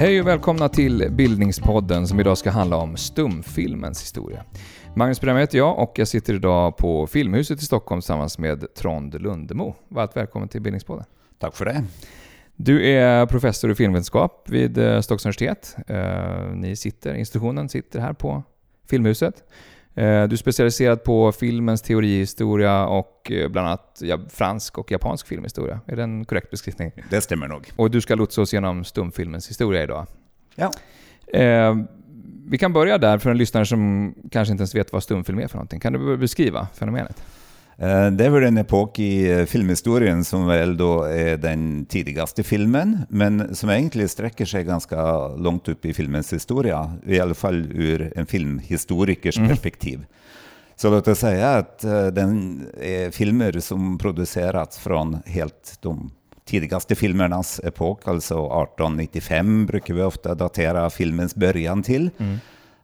Hej och välkomna till Bildningspodden som idag ska handla om stumfilmens historia. Magnus Bremme heter jag och jag sitter idag på Filmhuset i Stockholm tillsammans med Trond Lundemo. Varmt välkommen till Bildningspodden. Tack för det. Du är professor i filmvetenskap vid eh, Stockholms universitet. Eh, ni sitter, institutionen sitter här på Filmhuset. Eh, du är specialiserad på filmens teorihistoria och bland annat fransk och japansk filmhistoria. Är det en korrekt beskrivning? Det stämmer nog. Och du ska lotsa oss genom stumfilmens historia idag. Ja. Vi kan börja där för en lyssnare som kanske inte ens vet vad stumfilm är för någonting. Kan du beskriva fenomenet? Eh, det är väl en epok i eh, filmhistorien som väl då är den tidigaste filmen, men som egentligen sträcker sig ganska långt upp i filmens historia, i alla fall ur en filmhistorikers mm. perspektiv. Så låt oss säga att eh, den är filmer som producerats från helt de tidigaste filmernas epok, alltså 1895 brukar vi ofta datera filmens början till. Mm.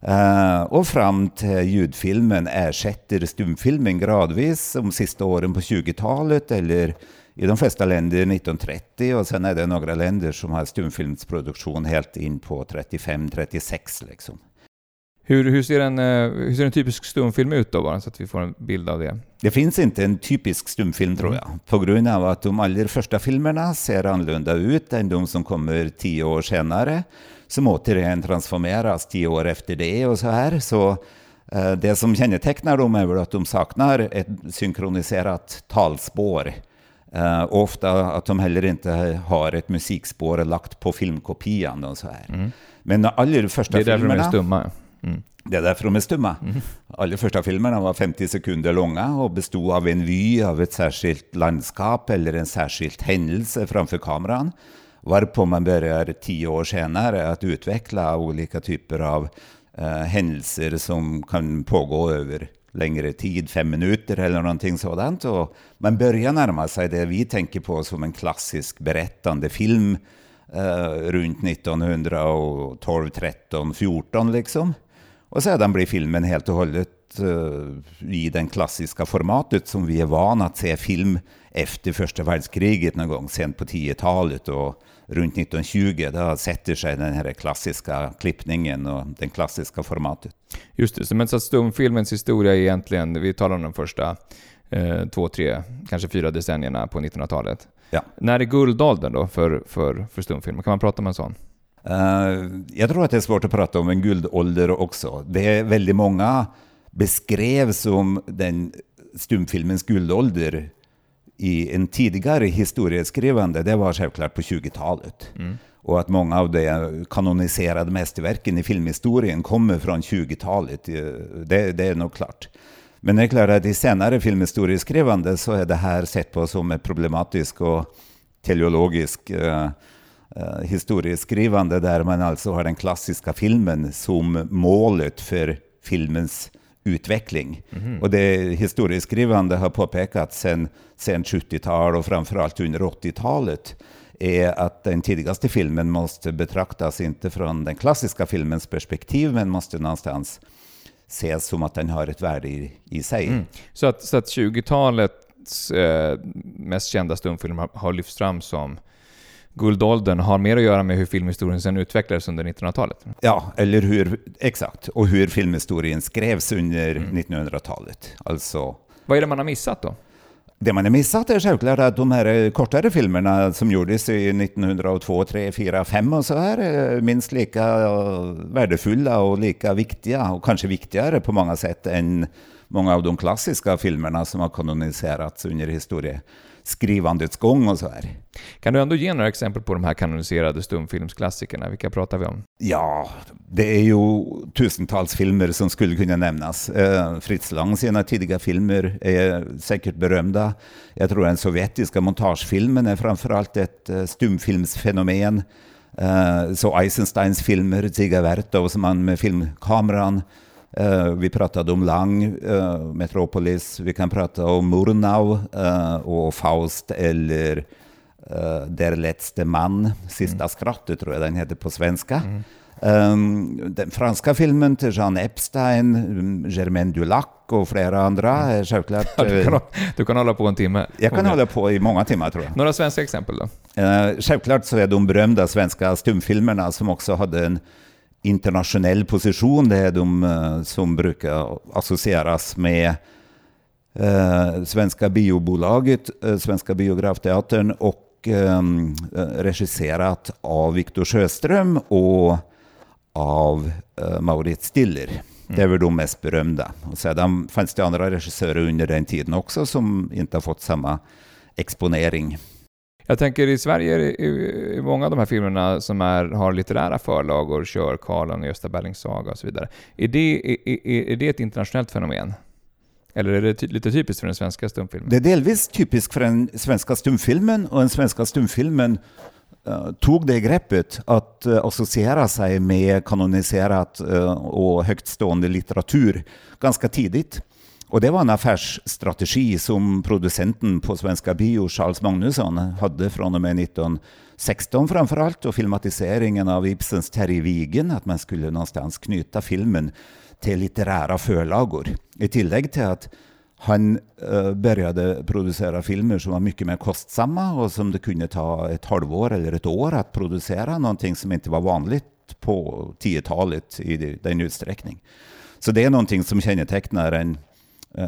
Uh, och fram till ljudfilmen ersätter stumfilmen gradvis de sista åren på 20-talet eller i de flesta länder 1930 och sen är det några länder som har stumfilmsproduktion helt in på 35-36 liksom. Hur, hur, ser en, eh, hur ser en typisk stumfilm ut då, bara så att vi får en bild av det? Det finns inte en typisk stumfilm tror jag, på grund av att de allra första filmerna ser annorlunda ut än de som kommer tio år senare som återigen transformeras tio år efter det och så här. Så eh, det som kännetecknar dem är väl att de saknar ett synkroniserat talspår. Uh, ofta att de heller inte har ett musikspår lagt på filmkopian och så här. Mm. Men allra första filmerna... Det är därför filmerna, de är stumma. Mm. Det är därför de är stumma. Mm. Allra första filmerna var 50 sekunder långa och bestod av en vy av ett särskilt landskap eller en särskild händelse framför kameran varpå man börjar tio år senare att utveckla olika typer av eh, händelser som kan pågå över längre tid, fem minuter eller någonting sådant. Och man börjar närma sig det vi tänker på som en klassisk berättande film eh, runt 1912, 13, 14 liksom. Och sedan blir filmen helt och hållet eh, i det klassiska formatet som vi är vana att se film efter första världskriget någon gång, sent på 10-talet och runt 1920, då sätter sig den här klassiska klippningen och det klassiska formatet. Just det, men så stumfilmens historia är egentligen, vi talar om de första eh, två, tre, kanske fyra decennierna på 1900-talet. Ja. När är guldåldern då för, för, för stumfilm? Kan man prata om en sån? Uh, jag tror att det är svårt att prata om en guldålder också. Det är väldigt många beskrevs som den stumfilmens guldålder i en tidigare historieskrivande, det var självklart på 20-talet. Mm. Och att många av de kanoniserade mästerverken i filmhistorien kommer från 20-talet, det, det, är nog klart. Men det är klart att i senare filmhistorieskrivande så är det här sett på som ett problematiskt och teleologisk uh, historieskrivande där man alltså har den klassiska filmen som målet för filmens utveckling. Mm. Och det historieskrivande har påpekat sen, sen 70-tal och framförallt under 80-talet är att den tidigaste filmen måste betraktas inte från den klassiska filmens perspektiv, men måste någonstans ses som att den har ett värde i, i sig. Mm. Så att, så att 20-talets eh, mest kända stumfilm har, har lyfts fram som guldåldern har mer att göra med hur filmhistorien sen utvecklades under 1900-talet. Ja, eller hur, exakt, och hur filmhistorien skrevs under mm. 1900-talet. Alltså, Vad är det man har missat då? Det man har missat är självklart att de här kortare filmerna som gjordes i 1902, 3, 4, 5 och så här är minst lika värdefulla och lika viktiga och kanske viktigare på många sätt än många av de klassiska filmerna som har kanoniserats under historien skrivandets gång och så här. Kan du ändå ge några exempel på de här kanoniserade stumfilmsklassikerna? Vilka pratar vi om? Ja, det är ju tusentals filmer som skulle kunna nämnas. Eh, Fritz Lang sina tidiga filmer är säkert berömda. Jag tror den sovjetiska montagefilmen är framförallt ett eh, stumfilmsfenomen. Eh, så Eisensteins filmer, Ziga Vertov som man med filmkameran Uh, vi pratade om Lang, uh, Metropolis, vi kan prata om Murnau uh, och Faust eller Der letzte man, Sista mm. skrattet tror jag den heter på svenska. Mm. Um, den franska filmen till Jean Epstein, Germaine Dulac och flera andra är självklart... Ja, du, kan, du kan hålla på en timme. Jag kan hålla på i många timmar tror jag. Några svenska exempel då? Uh, självklart så är de berömda svenska stumfilmerna som också hade en internationell position, det är de uh, som brukar associeras med uh, Svenska biobolaget, Svenska biografteatern och um, regisserat av Viktor Sjöström och av Maurits Stiller. Mm. Det är väl de mest berömda. Och sedan fanns det andra regissörer under den tiden också som inte har fått samma exponering. Jag tänker i Sverige, är i, många av de här filmerna som är, har litterära förlagor, Kör, Karlan, Gösta Berlings saga och så vidare. Är det, är, är det ett internationellt fenomen? Eller är det ty lite typiskt för den svenska stumfilmen? Det är delvis typiskt för den svenska stumfilmen och den svenska stumfilmen uh, tog det greppet att uh, associera sig med kanoniserat uh, eh, och högtstående litteratur ganska tidigt. Och det var en affärsstrategi som producenten på Svenska Bio, Charles Magnusson, hade från och med 1916 framför allt och filmatiseringen av Ibsens Terje Vigen, att man skulle någonstans knyta filmen till litterära förlagor. I tillägg till att han eh, började producera filmer som var mycket mer kostsamma och som det kunde ta ett halvår eller ett år att producera, någonting som inte var vanligt på 10-talet i den utsträckning. Så det är någonting som kännetecknar en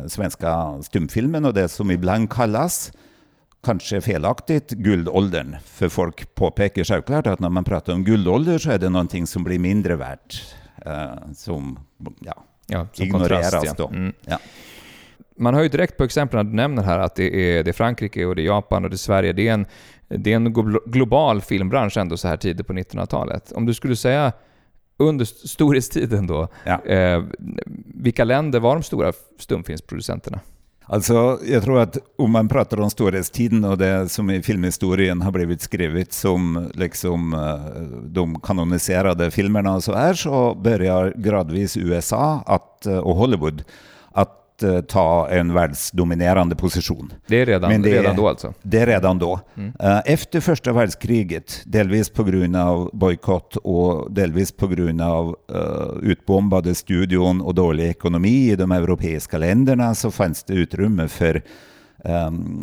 svenska stumfilmen och det som ibland kallas, kanske felaktigt, guldåldern. För folk påpekar självklart att när man pratar om guldålder så är det någonting som blir mindre värt, uh, som, ja, ja, som ignoreras kontrast, ja. då. Mm. Ja man hör ju direkt på exemplen du nämner här att det är, det är Frankrike och det är Japan och det är Sverige. Det är en, det är en global filmbransch ändå så här tidigt på 1900-talet. Om du skulle säga under storhetstiden då, ja. eh, vilka länder var de stora stumfilmsproducenterna? Alltså, jag tror att om man pratar om storhetstiden och det som i filmhistorien har blivit skrivet som liksom eh, de kanoniserade filmerna och så här, så börjar gradvis USA att, eh, och Hollywood att Eh, ta en världsdominerande position. Det är redan, Men det redan då alltså? Det är redan då. Mm. Eh, efter första världskriget, delvis på grund av bojkott och delvis på grund av uh, utbombade studion och dålig ekonomi i de europeiska länderna, så fanns det utrymme för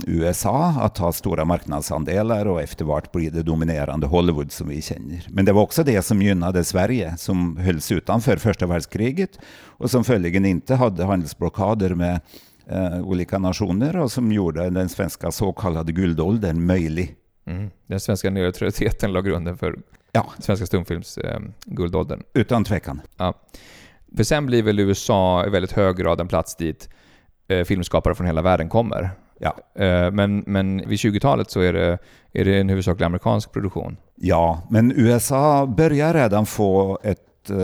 USA att ha stora marknadsandelar och eftervart blir det dominerande Hollywood som vi känner. Men det var också det som gynnade Sverige som hölls utanför första världskriget och som följaktligen inte hade handelsblockader med uh, olika nationer och som gjorde den svenska så kallade guldåldern möjlig. Mm. Den svenska neutraliteten la grunden för ja. svenska stumfilms eh, guldåldern. Utan tvekan. Ja. För sen blir väl USA i väldigt hög grad en plats dit eh, filmskapare från hela världen kommer. Ja. Eh, men, men vid 20-talet så är det, är det en huvudsakligen amerikansk produktion. Ja, men USA börjar redan få ett eh,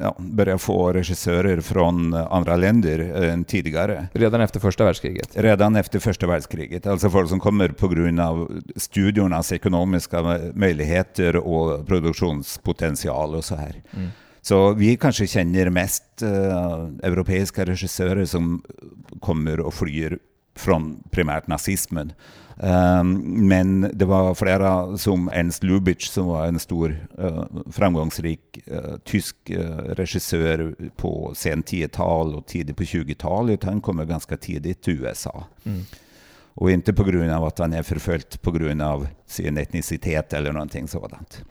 ja, börjar få regissörer från andra länder än tidigare. Redan efter första världskriget? Redan efter första världskriget. Alltså folk som kommer på grund av studiornas ekonomiska möjligheter och produktionspotential och så här. Mm. Så vi kanske känner mest uh, europeiska regissörer som kommer och flyr från primärt nazismen. Um, men det var flera som Ernst Lubitsch som var en stor uh, framgångsrik uh, tysk uh, regissör på sen 10-tal och tidigt på 20-talet. Han kommer ganska tidigt till USA. Mm. Och inte på grund av att han är förföljd på grund av sin etnicitet eller någonting sådant.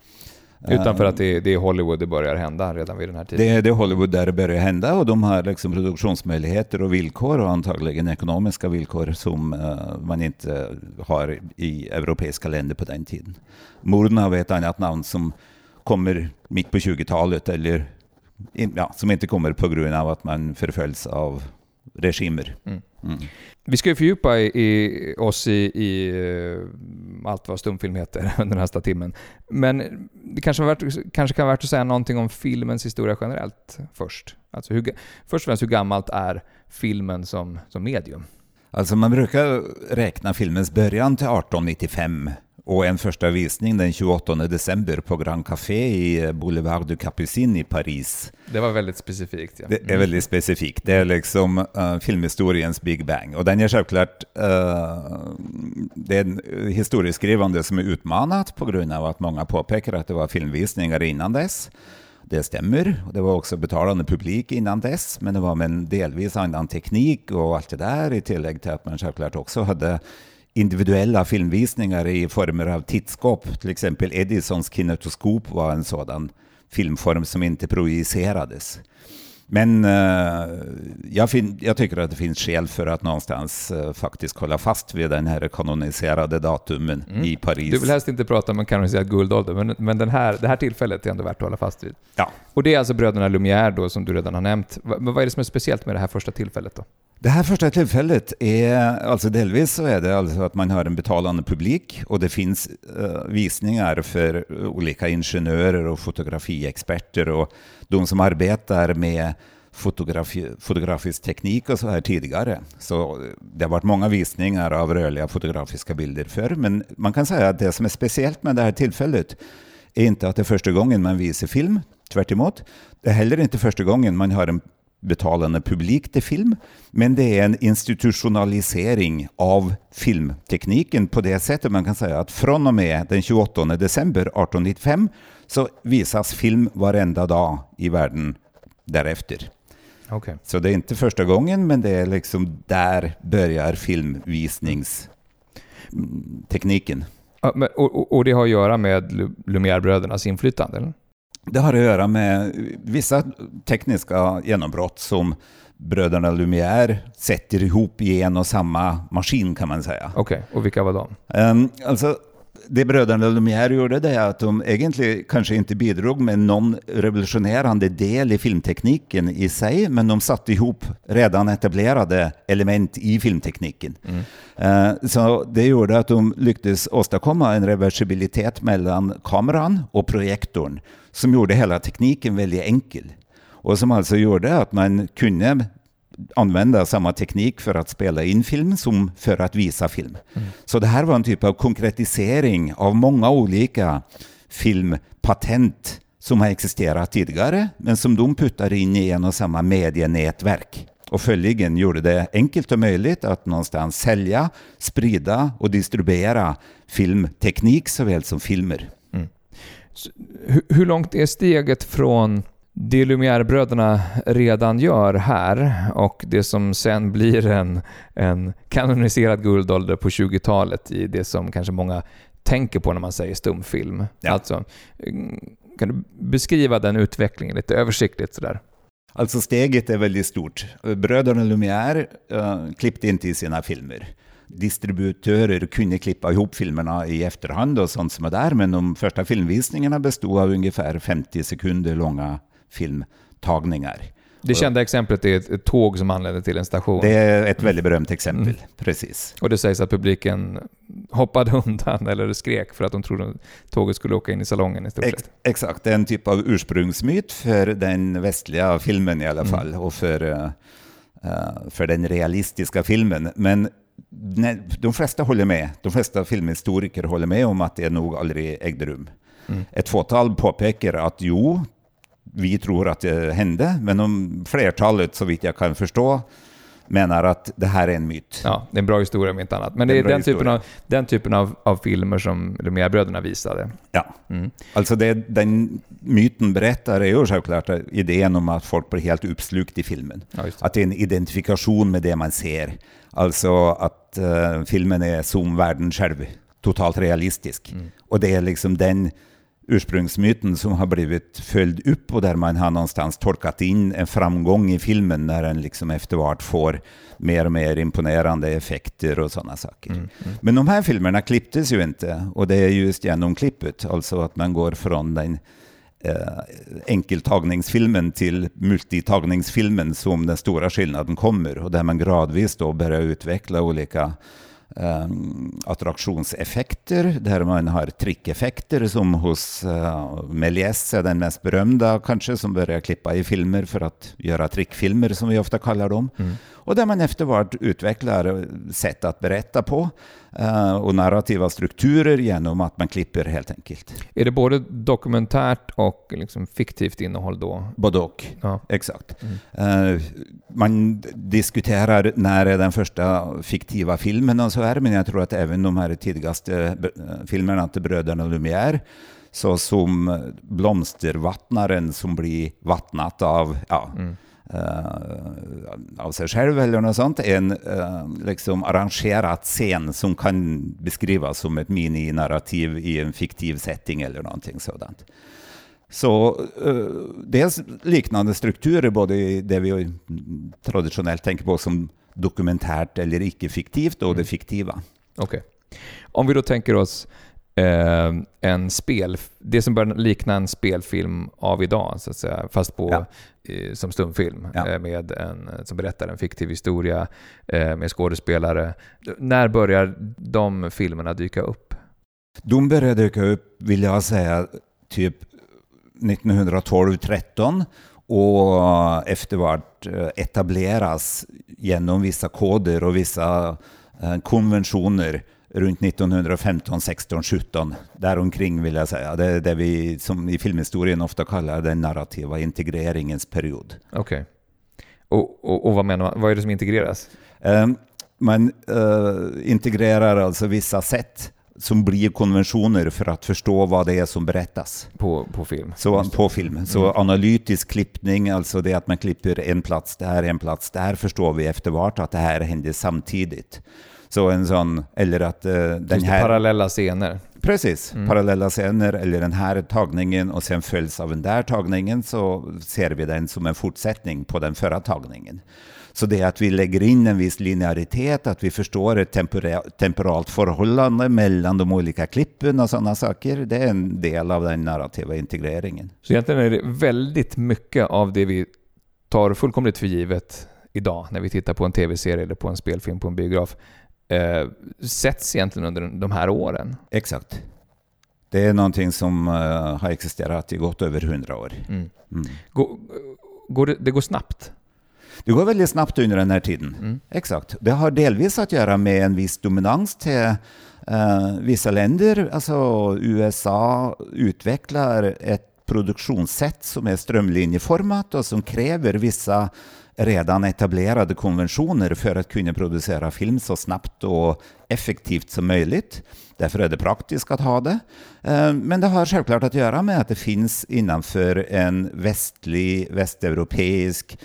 Utan för att det är, det är Hollywood det börjar hända redan vid den här tiden? Det är, det Hollywood där det börjar hända och de har liksom produktionsmöjligheter och villkor och antagligen ekonomiska villkor som uh, man inte har i europeiska länder på den tiden. Mordna är ett annat namn som kommer mitt på 20-talet eller ja, som inte kommer på grund av att man förföljs av regimer. Mm. Mm. Vi ska ju fördjupa i, i oss i, i, eh, allt vad stumfilm heter under här timmen. Men det kanske, värt, kanske kan vara värt att säga någonting om filmens historia generellt först. Alltså hur, först och främst, hur gammalt är filmen som, som medium? Alltså man brukar räkna filmens början till 1895 och en första visning den 28 december på Grand Café i Boulevard du Capucine i Paris. Det var väldigt specifikt. Ja. Det är mm. väldigt specifikt. Det är liksom uh, filmhistoriens Big Bang. Och den är självklart uh, det är en historieskrivande som är utmanat på grund av att många påpekar att det var filmvisningar innan dess. Det stämmer. Det var också betalande publik innan dess, men det var med en delvis annan teknik och allt det där i tillägg till att man självklart också hade individuella filmvisningar i former av tittskåp. Till exempel Edisons kinetoskop var en sådan filmform som inte projicerades. Men uh, jag, jag, tycker att det finns skäl för att någonstans uh, faktiskt hålla fast vid den här kanoniserade datumen mm. i Paris. Du vill helst inte prata om en kanoniserad guldålder, men, men den här, det här tillfället är ändå värt att hålla fast vid. Ja. Och det är alltså bröderna Lumière då, som du redan har nämnt. V vad är det som är speciellt med det här första tillfället då? Det här första tillfället är, alltså delvis så är det alltså att man har en betalande publik och det finns uh, visningar för olika ingenjörer och fotografiexperter och de som arbetar med fotografi, fotografisk teknik och så här tidigare. Så det har varit många visningar av rörliga fotografiska bilder förr, men man kan säga att det som är speciellt med det här tillfället är inte att det är första gången man visar film, tvärt emot. Det är heller inte första gången man har en betalande publik till film, men det är en institutionalisering av filmtekniken på det sättet man kan säga att från och med den 28 december 1895 så visas film varenda dag i världen därefter. Okay. Så det är inte första gången, men det är liksom där börjar filmvisningstekniken. Och, det har att göra med Lumière-brödernas inflytande? Eller? Det har att göra med vissa tekniska genombrott som bröderna Lumière sätter ihop i en och samma maskin kan man säga. Okej, okay. och vilka var de? Um, alltså, det bröderna Lumière gjorde det är att de egentligen kanske inte bidrog med någon revolutionerande del i filmtekniken i sig, men de satte ihop redan etablerade element i filmtekniken. Mm. Uh, så det gjorde att de lyckades åstadkomma en reversibilitet mellan kameran och projektorn som gjorde hela tekniken väldigt enkel. Och som alltså gjorde att man kunde använda samma teknik för att spela in film som för att visa film. Mm. Så det här var en typ av konkretisering av många olika filmpatent som har existerat tidigare, men som de puttar in i en och samma medienätverk. Och följaktligen gjorde det enkelt och möjligt att någonstans sälja, sprida och distribuera filmteknik såväl som filmer. Mm. hur långt är steget från det Lumière-bröderna redan gör här och det som sen blir en, en kanoniserad guldålder på 20-talet i det som kanske många tänker på när man säger stumfilm. Ja. Alltså, kan du beskriva den utvecklingen lite översiktligt sådär? Alltså steget är väldigt stort. Bröderna Lumière uh, klippte inte i sina filmer. Distributörer kunde klippa ihop filmerna i efterhand och sånt som är där, men de första filmvisningarna bestod av ungefär 50 sekunder långa filmtagningar. Det kända exemplet är ett, tåg som anländer till en station. Det är ett väldigt berömt exempel, mm. precis. Och det sägs att publiken hoppade undan eller skrek för att de trodde att tåget skulle åka in i salongen i stort Ex Exakt, det är en typ av ursprungsmyt för den västliga filmen i alla mm. fall mm. och för, uh, för den realistiska filmen. Men nej, de flesta håller med, de flesta filmhistoriker håller med om att det nog aldrig ägde rum. Mm. Ett fåtal påpekar att jo, vi tror att det hände, men om flertalet, så vitt jag kan förstå, menar att det här är en myt. Ja, det är en bra historia om inte annat. Men det, är, den typen, av, den typen av, av filmer som Lumière-bröderna visade. Ja, mm. alltså det, den myten berättar är ju självklart idén om att folk blir helt uppslukt i filmen. Ja, det. Att det är en identifikation med det man ser. Alltså att uh, filmen är som världen själv, totalt realistisk. Mm. Och det är liksom den ursprungsmyten som har blivit följd upp och där man har någonstans tolkat in en framgång i filmen när den liksom eftervart får mer och mer imponerande effekter och sådana saker. Mm, mm. Men de här filmerna klipptes ju inte och det är just genom klippet, alltså att man går från den eh, enkeltagningsfilmen till multitagningsfilmen som den stora skillnaden kommer och där man gradvis då börjar utveckla olika Ehm, attraktionseffekter där man har trickeffekter som hos uh, Méliès är den mest berömda kanske som börjar klippa i filmer för att göra trickfilmer som vi ofta kallar dem. Mm. Och där man eftervart utvecklar sätt att berätta på uh, och narrativa strukturer genom att man klipper helt enkelt. Är det både dokumentärt och liksom fiktivt innehåll då? Både och, ja. exakt. Mm. Uh, man diskuterar när är den första fiktiva filmen och så här, men jag tror att även de här tidigaste filmerna till bröderna Lumière så som blomstervattnaren som blir vattnat av, ja, mm. Uh, av sig själv eller något sånt. En uh, liksom arrangerad scen som kan beskrivas som ett mininarrativ i en fiktiv setting eller någonting sådant. Så uh, dels liknande strukturer, både i det vi traditionellt tänker på som dokumentärt eller icke-fiktivt och mm. det fiktiva. Okej. Okay. Om vi då tänker oss eh, en spel, det som börjar likna en spelfilm av idag, så att säga, fast på, ja. eh, som stumfilm, ja. eh, med en, som berättar en fiktiv historia eh, med skådespelare. När börjar de filmerna dyka upp? De började dyka upp, vill jag säga, typ 1912-13 och eftervart eh, etableras genom vissa koder och vissa eh, konventioner runt 1915, 16, 17. Däromkring vill jag säga. Det är det vi som i filmhistorien ofta kallar den narrativa integreringens period. Okej. Okay. Och, och, och, vad menar man? Vad är det som integreras? Um, man uh, integrerar alltså vissa sätt som blir konventioner för att förstå vad det är som berättas. På, på film? Så, på film. Så mm. analytisk klippning, alltså det att man klipper en plats där, en plats där, förstår vi eftervart att det här händer samtidigt. Så en sån, eller att uh, den här... Parallella scener. Precis, mm. parallella scener eller den här tagningen och sen följs av den där tagningen så ser vi den som en fortsättning på den förra tagningen. Så det är att vi lägger in en viss linearitet, att vi förstår ett temporalt förhållande mellan de olika klippen och sådana saker. Det är en del av den narrativa integreringen. Så egentligen är det väldigt mycket av det vi tar fullkomligt för givet idag när vi tittar på en tv-serie eller på en spelfilm på en biograf eh, sätts egentligen under de här åren. Exakt. Det är någonting som uh, har existerat i gott över hundra år. Mm. Mm. Går, går det, det, går snabbt? Det går väldigt snabbt under den här tiden. Mm. Exakt. Det har delvis att göra med en viss dominans till uh, vissa länder. Alltså USA utvecklar ett produktionssätt som är strömlinjeformat och som kräver vissa redan etablerade konventioner för att kunna producera film så snabbt och effektivt som möjligt. Därför är det praktiskt att ha det. Eh, men det har självklart att göra med att det finns innanför en västlig, västeuropeisk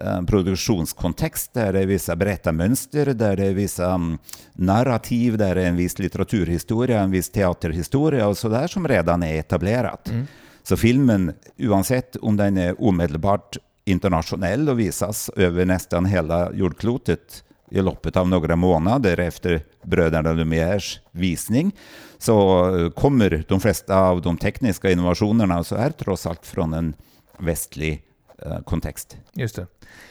eh, produktionskontext där det är vissa berättarmönster, där det är vissa mm, narrativ, där det är en viss litteraturhistoria, en viss teaterhistoria och sådär som redan är etablerat. Mm. Så filmen, oavsett om den är omedelbart internationell och visas över nästan hela jordklotet i loppet av några månader efter bröderna Lumières visning så kommer de flesta av de tekniska innovationerna så är trots allt från en västlig eh, kontext. Just det.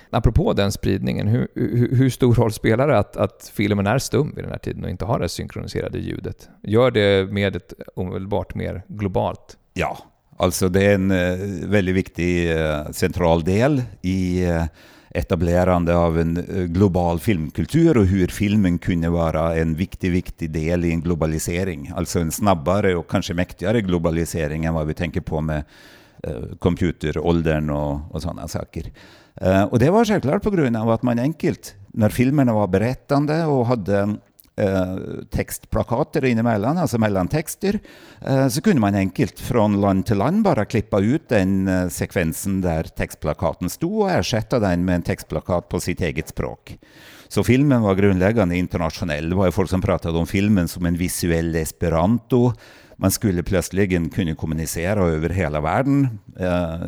Apropå den spridningen, hur, hur, hur, stor roll spelar det att, att filmen är stum vid den här tiden och inte har det synkroniserade ljudet? Gör det med ett omedelbart mer globalt? Ja, Alltså det är en eh, väldigt viktig eh, central del i eh, etablerande av en global filmkultur och hur filmen kunde vara en viktig, viktig del i en globalisering. Alltså en snabbare och kanske mäktigare globalisering än vad vi tänker på med computeråldern och, och sådana saker. Och det var självklart på grund av att man enkelt, när filmerna var berättande och hade eh, textplakater inemellan, alltså mellantexter, eh, så kunde man enkelt från land till land bara klippa ut den eh, sekvensen där textplakaten stod och ersätta den med en textplakat på sitt eget språk. Så filmen var grundläggande internationell. Det var folk som pratade om filmen som en visuell esperanto. Man skulle plötsligen kunna kommunicera över hela världen eh,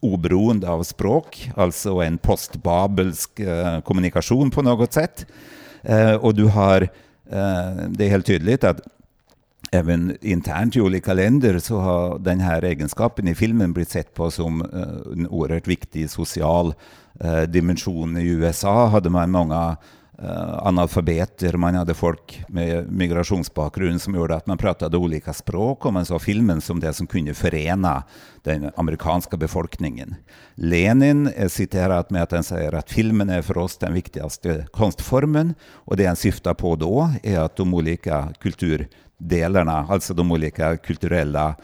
oberoende av språk, alltså en postbabelsk eh, kommunikation på något sätt. Eh, och du har, eh, det är helt tydligt att även internt i olika länder så har den här egenskapen i filmen blivit sett på som eh, en oerhört viktig social eh, dimension. I USA hade man många Eh, analfabeter, man hade folk med migrationsbakgrund som gjorde att man pratade olika språk och man såg filmen som det som kunde förena den amerikanska befolkningen. Lenin är citerat med att han säger att filmen är för oss den viktigaste konstformen och det han syftar på då är att de olika kulturdelarna, alltså de olika kulturella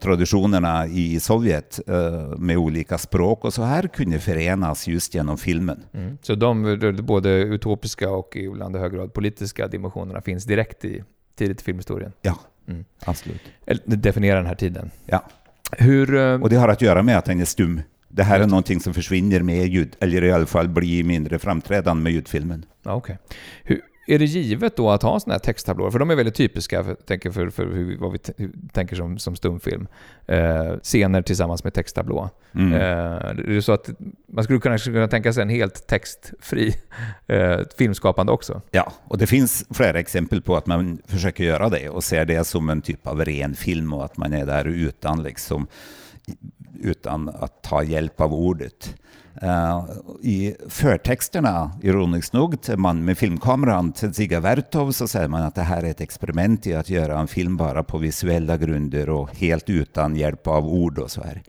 traditionerna i Sovjet eh, med olika språk och så här kunde förenas just genom filmen. Mm. Så de både utopiska och ibland i hög grad politiska dimensionerna finns direkt i tidigt filmhistorien? Ja, Mm. Absolut. Definierar den här tiden. Ja. Hur... eh, Och det har att göra med att den är stum. Det här är någonting som försvinner med ljud, eller i alla fall blir mindre framträdande med ljudfilmen. Okej. Hur, är det givet då att ha sådana här texttablåer? För de är väldigt typiska för, tänker för, för hur, vad vi tänker som, som stumfilm. Eh, scener tillsammans med texttablå. Mm. Eh, det är så att man skulle kunna, skulle kunna tänka sig en helt textfri eh, filmskapande också. Ja, och det finns flera exempel på att man försöker göra det och ser det som en typ av ren film och att man är där utan, liksom, utan att ta hjälp av ordet. Eh, I förtexterna, ironiskt nog, till man med filmkameran till Ziga Vertov så säger man att det här är ett experiment i att göra en film bara på visuella grunder och helt utan hjälp av ord och så här.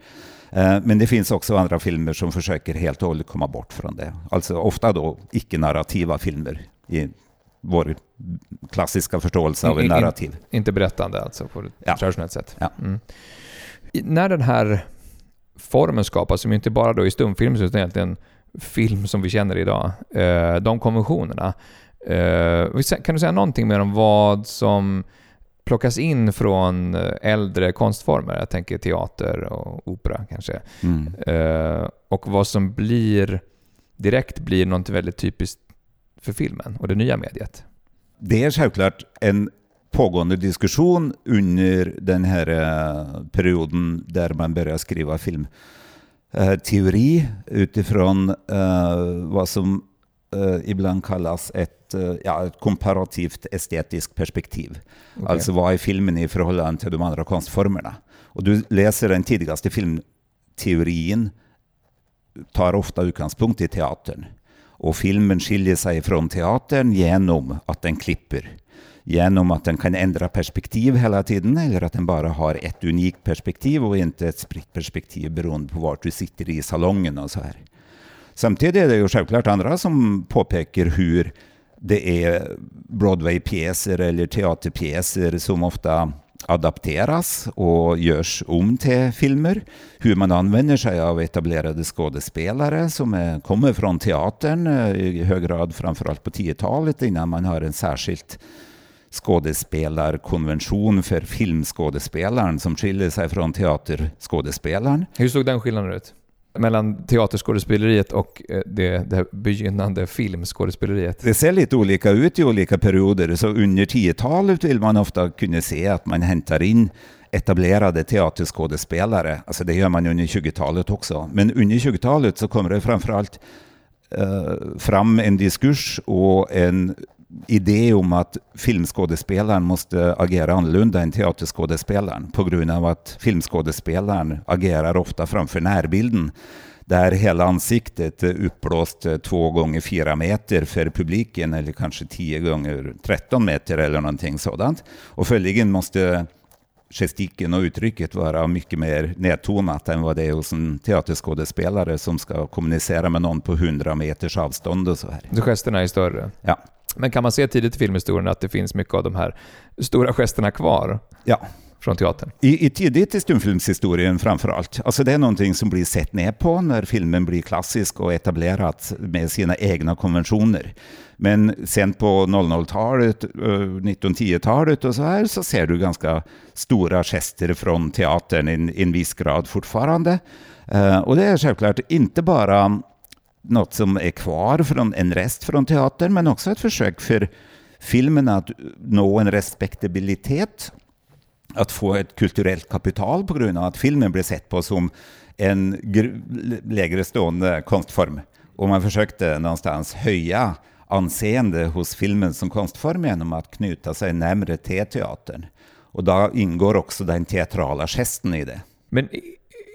Eh, Men det finns också andra filmer som försöker helt och hållet komma bort från det. Alltså ofta då icke-narrativa filmer i vår klassiska förståelse av en In- in- narrativ. Inte berättande alltså på ett Ja. traditionellt sätt. Ja. Mm. När den här formen skapas, som inte bara då är stumfilm utan egentligen film som vi känner idag, eh, de konventionerna. Eh, kan du säga någonting mer om vad som plockas in från eh, äldre konstformer? Jag tänker teater och opera kanske. Mm. Och vad som blir direkt blir något väldigt typiskt för filmen och det nya mediet. Det är självklart en pågående diskussion under den här eh, perioden där man börjar skriva filmteori utifrån eh, vad som eh, ibland kallas ett, eh, ja, ett komparativt estetiskt perspektiv. Okej. Alltså vad är filmen i förhållande till de andra konstformerna? Och du läser den tidigaste filmteorin tar ofta utgångspunkt i teatern. Och filmen skiljer sig från teatern genom att den klipper. Genom att den kan ändra perspektiv hela tiden eller att den bara har ett unikt perspektiv och inte ett spritt perspektiv beroende på vart du sitter i salongen och så här. Samtidigt är det ju självklart andra som påpekar hur det är Broadway-pjäser eller teaterpjäser som ofta adapteras och görs om till filmer. Hur man använder sig av etablerade skådespelare som är, kommer från teatern eh, i hög grad framförallt på 10-talet innan man har en särskilt skådespelarkonvention för filmskådespelaren som skiljer sig från teaterskådespelaren. Hur såg den skillnaden ut? Mellan teaterskådespeleriet och eh, det, det begynnande filmskådespeleriet? Det ser lite olika ut i olika perioder. Så under 10-talet vill man ofta kunna se att man hämtar in etablerade teaterskådespelare. Alltså det gör man under 20-talet också. Men under 20-talet så kommer det framförallt eh, fram en diskurs och en idé om att filmskådespelaren måste agera annorlunda än teaterskådespelaren på grund av att filmskådespelaren agerar ofta framför närbilden där hela ansiktet är uppblåst två gånger fyra meter för publiken eller kanske tio gånger 13 meter eller någonting sådant. Och följaktligen måste gestiken och uttrycket vara mycket mer nedtonat än vad det är hos en teaterskådespelare som ska kommunicera med någon på 100 meters avstånd och så här. Så gesterna är större. Ja. Men kan man se tidigt i filmhistorien att det finns mycket av de här stora gesterna kvar Ja, från teatern? I, i tidigt i stumfilmshistorien framför allt. Alltså det är någonting som blir sett ner på när filmen blir klassisk och etablerat med sina egna konventioner. Men sen på 00-talet, 1910-talet eh, och så här så ser du ganska stora gester från teatern i en, viss grad fortfarande. Eh, och det är självklart inte bara något som är kvar från en rest från teatern men också ett försök för filmen att nå en respektabilitet att få ett kulturellt kapital på grund av att filmen blev sett på som en lägre stående konstform. Och man försökte någonstans höja anseende hos filmen som konstform genom att knyta sig närmare till teatern. Och då ingår också den teatrala gesten i det. Men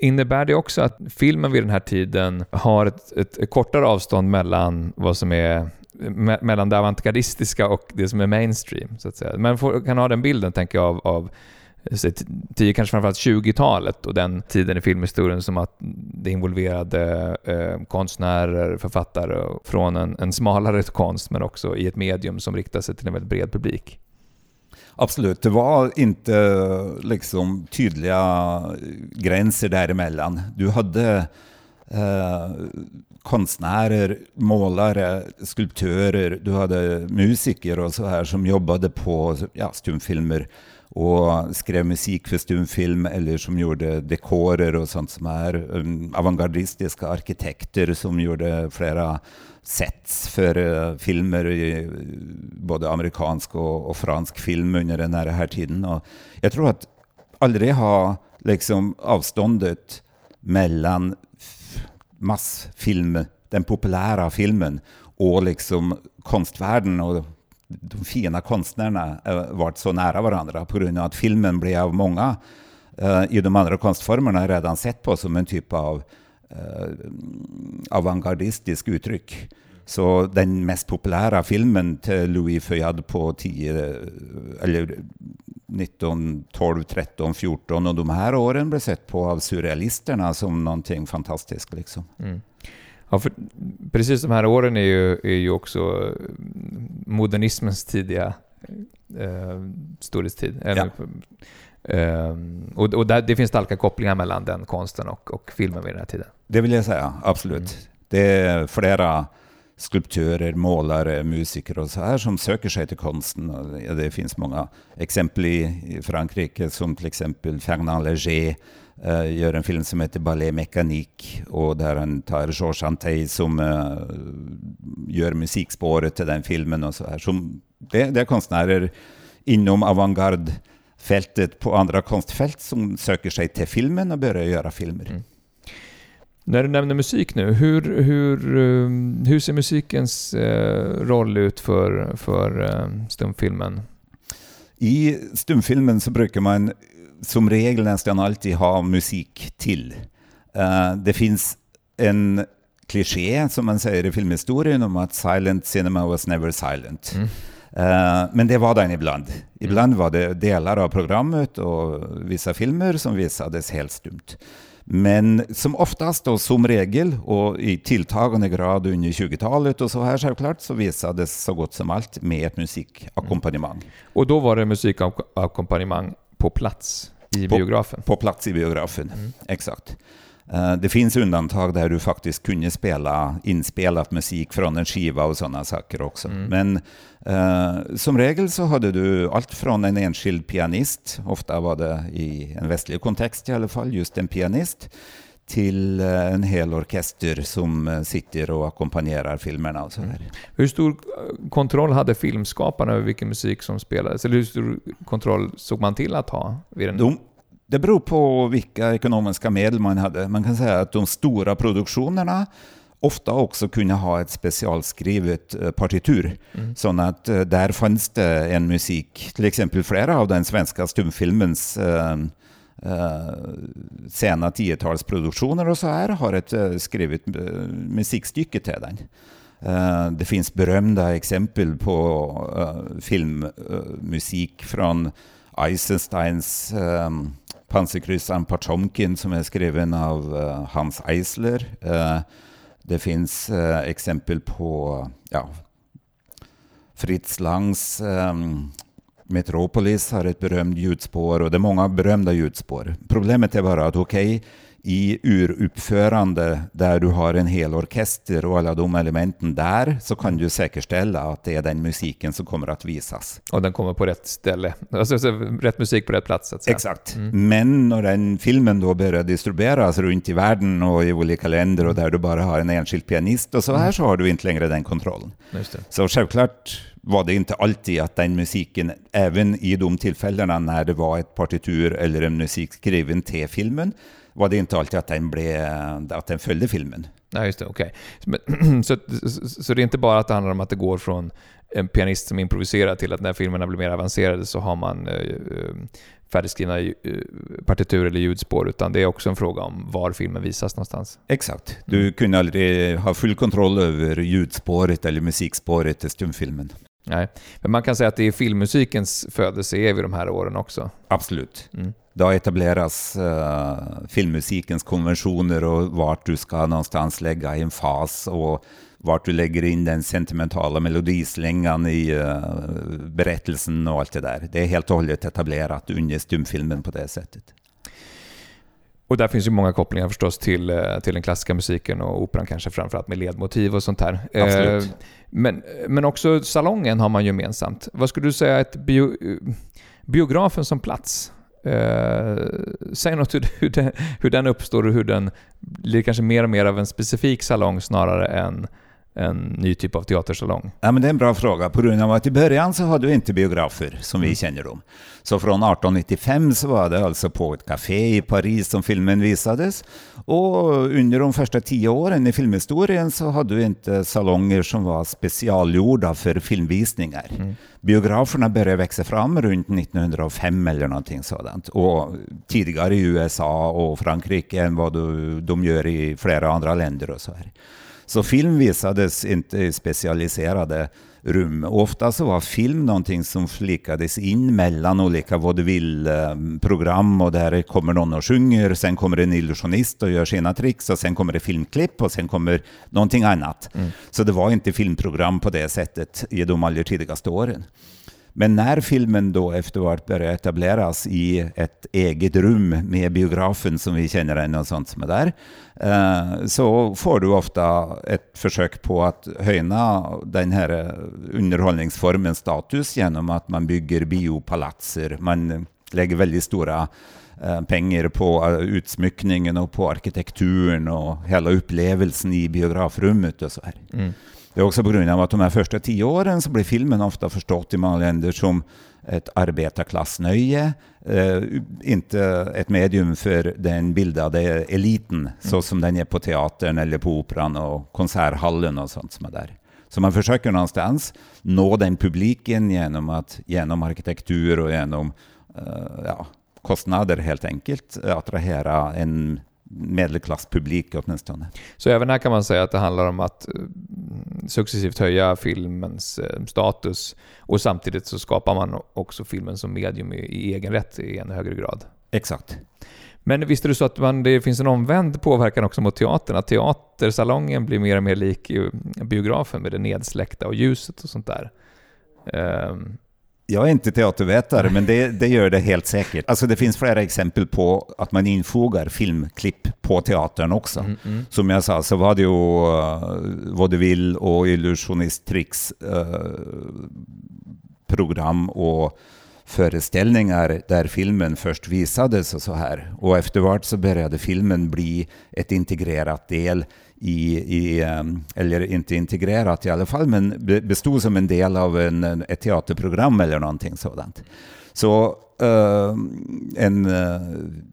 innebär det också att filmen vid den här tiden har ett, ett, kortare avstånd mellan vad som är me, mellan det avantgardistiska och det som är mainstream, så att säga. Man får, kan ha den bilden, tänker jag, av, av 10, kanske framförallt 20-talet och den tiden i filmhistorien som att det involverade eh, konstnärer, författare från en, en smalare konst men också i ett medium som riktar sig till en väldigt bred publik. Absolut, det var inte liksom tydliga gränser däremellan. Du hade eh, konstnärer, målare, skulptörer, du hade musiker och så här som jobbade på ja, stumfilmer och skrev musik för stumfilm eller som gjorde dekorer och sånt som är um, avantgardistiska arkitekter som gjorde flera sets för uh, filmer i uh, både amerikansk och, och, fransk film under den här tiden. Och jag tror att aldrig har liksom avståndet mellan massfilm, den populära filmen och liksom konstvärlden och de fina konstnärerna eh, varit så nära varandra på grund av att filmen blev av många eh, i de andra konstformerna redan sett på som en typ av eh, avantgardistisk uttryck. Så den mest populära filmen till Louis Feuillade på 10, eller 1912, 13, 14 och de här åren blev sett på av surrealisterna som någonting fantastiskt. Liksom. Mm. Ja, för precis de här åren är ju, är ju också modernismens tidiga eh, storhetstid. Ja. Eh, och och där, det finns starka kopplingar mellan den konsten och, och filmen vid den här tiden. Det vill jag säga, absolut. Mm. Det är flera skulptörer, målare, musiker och så här som söker sig till konsten. Det finns många exempel i Frankrike som till exempel Fernand Léger uh, gör en film som heter Ballet Mécanique och där han tar Georges Antey som uh, gör musikspåret till den filmen och så här. Som, det, det är konstnärer inom avantgarde-fältet på andra konstfält som söker sig till filmen och börjar göra filmer. Mm. När du nämner musik nu, hur, hur, um, hur ser musikens eh, roll ut för, för eh, stumfilmen? I stumfilmen så brukar man som regel nästan alltid ha musik till. Uh, det finns en kliché, som man säger i filmhistorien, om att silent cinema was never silent. Mm. Uh, men det var den ibland. Ibland var det delar av programmet och vissa filmer som visades helt stumt. Men som oftast och som regel och i tilltagande grad under 20-talet och så här självklart så visades så gott som allt med ett musikakkompanjemang. Mm. Och då var det musikakkompanjemang på plats i på, biografen? På plats i biografen, mm. exakt. Uh, det finns undantag där du faktiskt kunde spela inspelat musik från en skiva och sådana saker också. Mm. Men uh, som regel så hade du allt från en enskild pianist, ofta var det i en västlig kontext i alla fall, just en pianist, till eh, en hel orkester som sitter och ackompanjerar filmerna. Och så mm. Hur stor kontroll hade filmskaparna över vilken musik som spelades? Eller hur stor kontroll såg man till att ha? Vid den? De, det beror på vilka ekonomiska medel man hade. Man kan säga att de stora produktionerna ofta också kunde ha ett specialskrivet eh, partitur. Mm. Så att eh, där fanns det en musik, till exempel flera av den svenska stumfilmens eh, eh, sena tiotalsproduktioner och så här har ett eh, skrivit skrivet musikstycke till den. Uh, det finns berömda exempel på uh, filmmusik från Eisensteins um, pansarkryssaren Potemkin som är skriven av uh, Hans Eisler. Uh, det finns uh, exempel på ja, Fritz Langs um, Metropolis har ett berömt ljudspår och det är många berömda ljudspår. Problemet är bara att okej, okay, i uruppförande där du har en hel orkester och alla de elementen där så kan du säkerställa att det är den musiken som kommer att visas. Och den kommer på rätt ställe, alltså, rätt musik på rätt plats. Exakt. Mm. Men när den filmen då börjar distribueras runt i världen och i olika länder och där du bara har en enskild pianist och så här mm. så har du inte längre den kontrollen. Så självklart var det inte alltid att den musiken, även i de tillfällena när det var ett partitur eller en musik skriven till filmen, var det inte alltid att den, blev, att den följde filmen. Nej, just det. Okej. Okay. Så, så, så, det är inte bara att det handlar om att det går från en pianist som improviserar till att när filmerna blir mer avancerade så har man eh, eh färdigskrivna eh, partitur eller ljudspår, utan det är också en fråga om var filmen visas någonstans. Exakt. Du kunde aldrig ha full kontroll över ljudspåret eller musikspåret i stumfilmen. Nej, men man kan säga att det är filmmusikens födelse är vid de här åren också. Absolut. Mm. Det har etablerats uh, filmmusikens konventioner och vart du ska någonstans lägga en fas och vart du lägger in den sentimentala melodislängan i uh, berättelsen och allt det där. Det är helt och hållet etablerat under stumfilmen på det sättet. Och där finns ju många kopplingar förstås till, eh, till den klassiska musiken och operan kanske framförallt med ledmotiv och sånt här. Absolut. Eh, men, men också salongen har man gemensamt. Vad skulle du säga är bio, biografen som plats? Eh, säg något hur, hur, den, hur den uppstår och hur den blir kanske mer och mer av en specifik salong snarare än en ny typ av teatersalong? Ja, men det är en bra fråga. På grund av att i början så hade vi inte biografer som vi mm. känner dem. Så från 1895 så var det alltså på ett café i Paris som filmen visades. Och under de första tio åren i filmhistorien så hade vi inte salonger som var specialgjorda för filmvisningar. Mm. Biograferna började växa fram runt 1905 eller någonting sådant. Och tidigare i USA och Frankrike än vad de gör i flera andra länder och så här. Så film visades inte i specialiserade rum. Ofta så var film någonting som flikades in mellan olika vaudeville-program och där kommer någon och sjunger, sen kommer en illusionist och gör sina tricks och sen kommer det filmklipp och sen kommer någonting annat. Mm. Så det var inte filmprogram på det sättet i de allra tidigaste åren. Men när filmen då efteråt börjar etableras i ett eget rum med biografen som vi känner den och sånt som är där, eh, så får du ofta ett försök på att höja den här underhållningsformens status genom att man bygger biopalatser. Man lägger väldigt stora eh, pengar på eh, utsmyckningen och på arkitekturen och hela upplevelsen i biografrummet och så här. Mm. Det är också på grund av att de här första tio åren så blir filmen ofta förstått i många länder som ett arbetarklassnöje, eh, inte ett medium för den bildade eliten, mm. så som den är på teatern eller på operan och konserthallen och sånt som är där. Så man försöker någonstans nå den publiken genom, att, genom arkitektur och genom eh, ja, kostnader helt enkelt attrahera en medelklasspublik åtminstone. Så även här kan man säga att det handlar om att eh, successivt höja filmens eh, status och samtidigt så skapar man också filmen som medium i, egen rätt i ännu högre grad. Exakt. Men visste du så att man, det finns en omvänd påverkan också mot teatern? Att teatersalongen blir mer och mer lik biografen med det nedsläckta och ljuset och sånt där. Um, jag är inte teatervetare, men det, det, gör det helt säkert. Alltså det finns flera exempel på att man infogar filmklipp på teatern också. Mm, mm. Som jag sa så var det ju uh, vaudeville och illusionisttricks uh, program och föreställningar där filmen först visades och så här. Och eftervart så började filmen bli ett integrerat del i, i, eller inte integrerat i alla fall, men bestod som en del av en, ett teaterprogram eller någonting sådant. Så uh, en uh,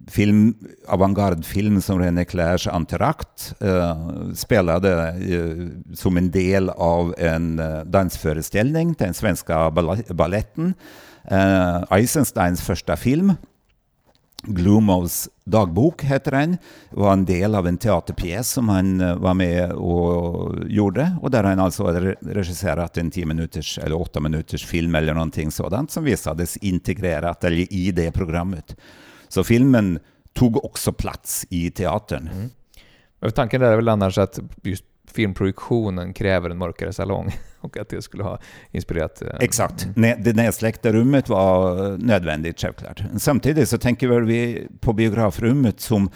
film, avantgardfilm som René Clairs Antirakt uh, eh, spelade uh, som en del av en dansföreställning, den svenska balletten. Eisensteins första film Gloomovs dagbok heter den. var en del av en teaterpjäs som han eh, var med och gjorde och där han alltså hade regisserat en 10 minuters eller 8 minuters film eller någonting sådant som visades integrerat eller i det programmet. Så filmen tog också plats i teatern. Mm. Tanken där är väl annars att just filmproduktionen kräver en mörkare salong och att det skulle ha inspirerat... Eh, Exakt. Mm. Det nedsläckta rummet var nödvändigt självklart. Samtidigt så tänker vi på biografrummet som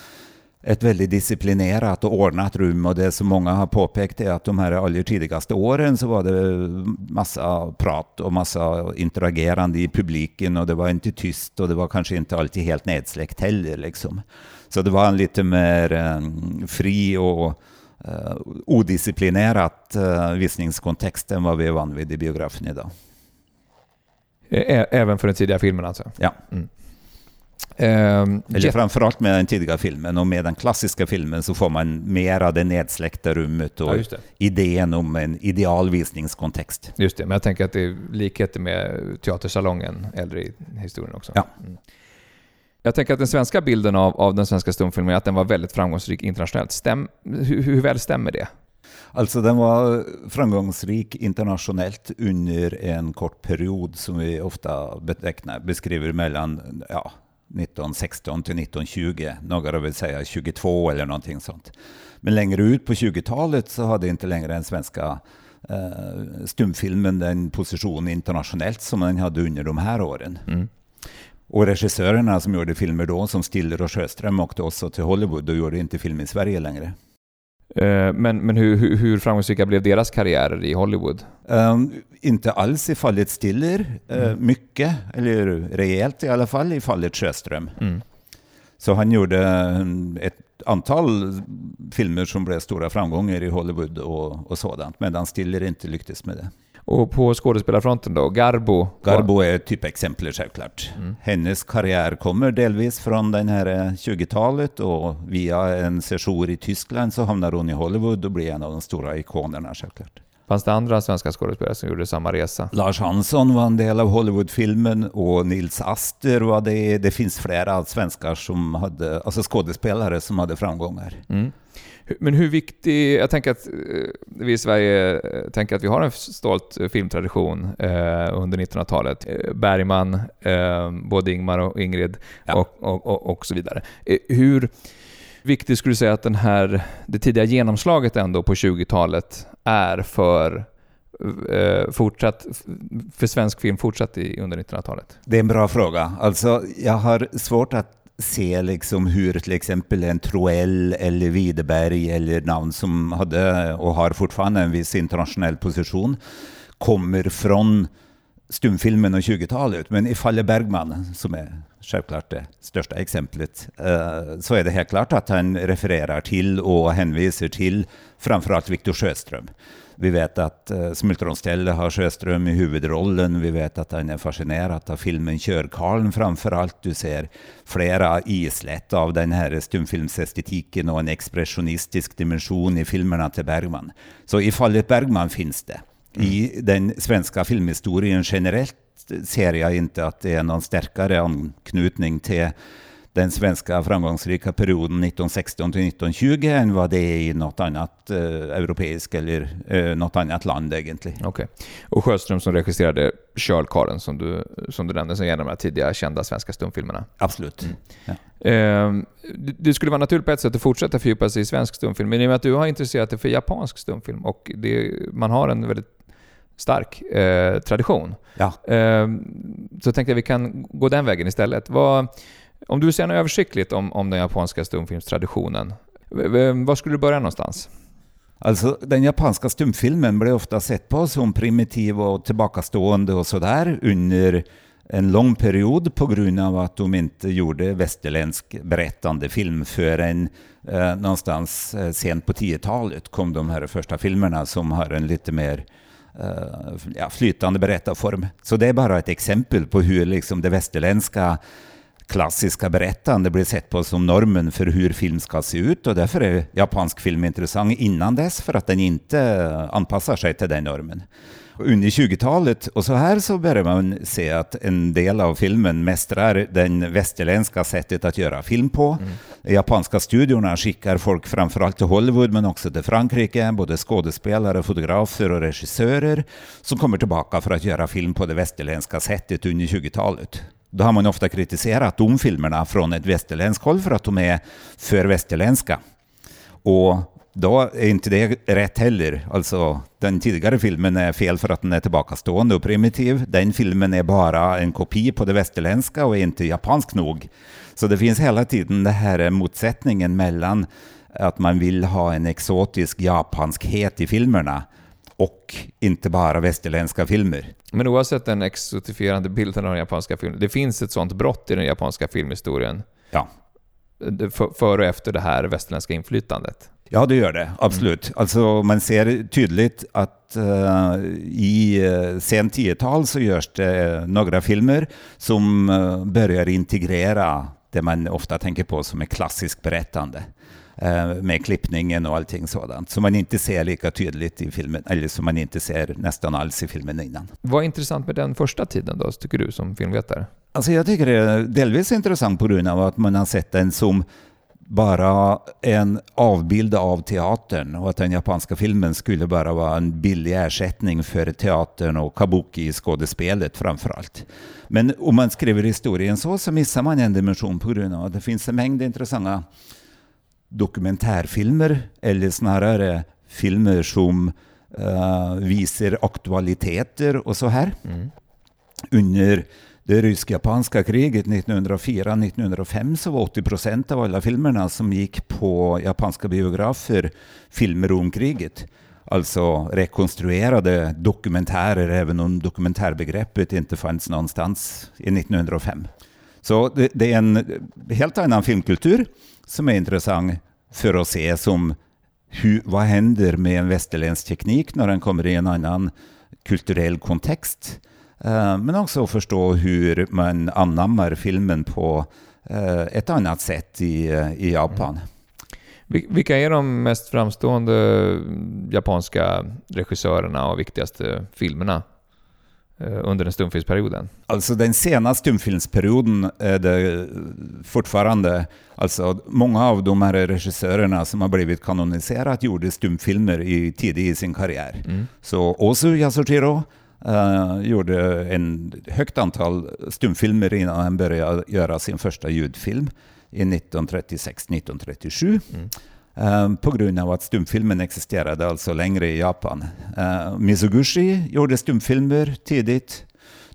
ett väldigt disciplinerat och ordnat rum och det som många har påpekat är att de här allra tidigaste åren så var det massa prat och massa interagerande i publiken och det var inte tyst och det var kanske inte alltid helt nedsläckt heller. Liksom. Så det var en lite mer um, fri och uh, odisciplinerat uh, visningskontext än vad vi är van vid i biografen idag. Även för den tidiga filmen alltså? Ja. Mm. Um, Eller framförallt med den tidiga filmen och med den klassiska filmen så får man mera det nedsläckta rummet och ja, idén om en ideal visningskontext. Just det, men jag tänker att det är likheter med teatersalongen äldre i historien också. Ja. Mm. Jag tänker att den svenska bilden av, av den svenska stumfilmen är att den var väldigt framgångsrik internationellt. Stäm, hur, hur väl stämmer det? Alltså den var framgångsrik internationellt under en kort period som vi ofta betecknar, beskriver mellan ja, 1916 till 1920. Några vill säga 22 eller någonting sånt. Men längre ut på 20-talet så hade inte längre den svenska eh, stumfilmen den position internationellt som den hade under de här åren. Mm. Och regissörerna som gjorde filmer då, som Stiller och Sjöström, åkte också till Hollywood och gjorde inte film i Sverige längre. Eh, men, men hur, hur, hur framgångsrika blev deras karriärer i Hollywood? Um, inte alls i fallet Stiller. Uh, mm. Mycket, eller rejält i alla fall, i fallet Sjöström. Mm. Så han gjorde ett antal filmer som blev stora framgångar i Hollywood och, och sådant, medan Stiller inte lyckades med det. Och på skådespelarfronten då? Garbo? Garbo är typexemplet självklart. Mm. Hennes karriär kommer delvis från det här 20-talet och via en session i Tyskland så hamnar hon i Hollywood och blir en av de stora ikonerna självklart. Fanns det andra svenska skådespelare som gjorde samma resa? Lars Hansson var en del av Hollywoodfilmen och Nils Aster var det. Det finns flera svenskar som hade, alltså skådespelare som hade framgångar. Mm. Men hur viktig, jag tänker att eh, vi i Sverige eh, tänker att vi har en stolt filmtradition eh, under 1900-talet. Bergman, både Ingmar och Ingrid ja. och, och, och, och, så vidare. Hur viktigt skulle du säga att den här, det tidiga genomslaget ändå på 20-talet är för fortsatt, för svensk film fortsatt i, under 1900-talet? Det är en bra fråga. Alltså, jag har svårt att se liksom hur till exempel en Troell eller Widerberg eller namn som hade och har fortfarande en viss internationell position kommer från stumfilmen och 20-talet. Men i fallet Bergman, som är självklart det största exemplet, eh, så är det helt klart att han refererar till och hänvisar till framförallt Victor Sjöström. Vi vet att uh, Smultronställe har Sjöström i huvudrollen. Vi vet att han är fascinerad av filmen Körkarlen framför allt. Du ser flera islätt av den här stumfilmsestetiken och en expressionistisk dimension i filmerna till Bergman. Så i fallet Bergman finns det. Mm. I den svenska filmhistorien generellt ser jag inte att det är någon starkare anknytning till den svenska framgångsrika perioden 1916 till 1920 än vad det är i något annat eh, europeiskt eller eh, något annat land egentligen. Okej. Okay. Och Sjöström som regisserade Körlkarlen som du, som du nämnde, som är en av de tidiga kända svenska stumfilmerna. Absolut. Mm. Ja. Eh, det skulle vara naturligt på ett sätt att fortsätta fördjupa sig i svensk stumfilm, men i och med att du har intresserat dig för japansk stumfilm och det, man har en väldigt stark eh, tradition. Ja. Eh, så tänkte jag att vi kan gå den vägen istället. Vad, om du säger något översiktligt om, om den japanska stumfilmstraditionen, var skulle du börja någonstans? Alltså, den japanska stumfilmen blev ofta sett på som primitiv och tillbakastående och sådär under en lång period på grund av att de inte gjorde västerländsk berättande film förrän eh, någonstans eh, sent på 10-talet kom de här första filmerna som har en lite mer eh, flytande berättarform. Så det är bara ett exempel på hur liksom det västerländska klassiska berättande blir sett på som normen för hur film ska se ut och därför är japansk film intressant innan dess för att den inte anpassar sig till den normen. Under 20-talet och så här så börjar man se att en del av filmen mästrar den västerländska sättet att göra film på. Mm. Japanska studiorna skickar folk framförallt till Hollywood men också till Frankrike, både skådespelare, fotografer och regissörer som kommer tillbaka för att göra film på det västerländska sättet under 20-talet. Då har man ofta kritiserat de filmerna från ett västerländskt håll för att de är för västerländska. Och då är inte det rätt heller. Alltså, den tidigare filmen är fel för att den är tillbakastående och primitiv. Den filmen är bara en kopia på det västerländska och är inte japansk nog. Så det finns hela tiden den här motsättningen mellan att man vill ha en exotisk japanskhet i filmerna och inte bara västerländska filmer. Men oavsett den exotifierande bilden av den japanska filmen, det finns ett sånt brott i den japanska filmhistorien. Ja. Före och efter det här västerländska inflytandet. Ja, det gör det. Absolut. Mm. Alltså, man ser tydligt att uh, i uh, sent 10-tal så görs det några filmer som uh, börjar integrera det man ofta tänker på som ett klassiskt berättande. Eh, med klippningen och allting sådant. Som man inte ser lika tydligt i filmen, eller som man inte ser nästan alls i filmen innan. Vad är intressant med den första tiden då, tycker du som filmvetare? Alltså jag tycker det är delvis intressant på grund av att man har sett den som bara en avbild av teatern och att den japanska filmen skulle bara vara en billig ersättning för teatern och kabuki-skådespelet framför allt. Men om man skriver historien så, så missar man en dimension på grund av att det finns en mängd intressanta dokumentärfilmer eller snarare filmer som uh, visar aktualiteter och så här. Mm. Under det rysk-japanska kriget 1904-1905 så var 80 procent av alla filmerna som gick på japanska biografer filmer om kriget. Alltså rekonstruerade dokumentärer, även om dokumentärbegreppet inte fanns någonstans i 1905. Så det, det är en helt annan filmkultur som är intressant för att se som hur, vad händer med en västerländsk teknik när den kommer i en annan kulturell kontext. Eh, men också att förstå hur man anammar filmen på eh, ett annat sätt i, eh, i Japan. Mm. Vilka är de mest framstående japanska regissörerna och viktigaste filmerna under den stumfilmsperioden? Alltså den sena stumfilmsperioden är det fortfarande, alltså många av de här regissörerna som har blivit kanoniserat gjorde stumfilmer i, tidigt i sin karriär. Mm. Så Ozu Yasujiro uh, gjorde en högt antal stumfilmer innan han började göra sin första ljudfilm i 1936-1937. Mm. Uh, på grund av att stumfilmen existerade alltså längre i Japan. Uh, Mizoguchi gjorde stumfilmer tidigt.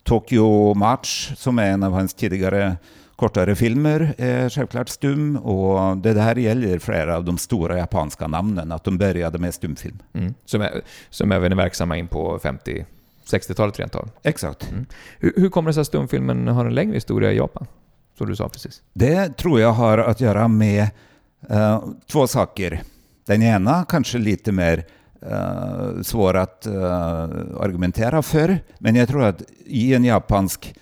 Tokyo March, som är en av hans tidigare kortare filmer, är självklart stum. Och det där gäller flera av de stora japanska namnen, att de började med stumfilm. Mm. Som, är, som även är verksamma in på 50 60-talet rent av. Exakt. Mm. Hur, hur kommer det sig att stumfilmen har en längre historia i Japan? som du sa precis? Det tror jag har att göra med uh, två saker. Den ena kanske lite mer uh, svår att uh, argumentera för, men jag tror att i en japansk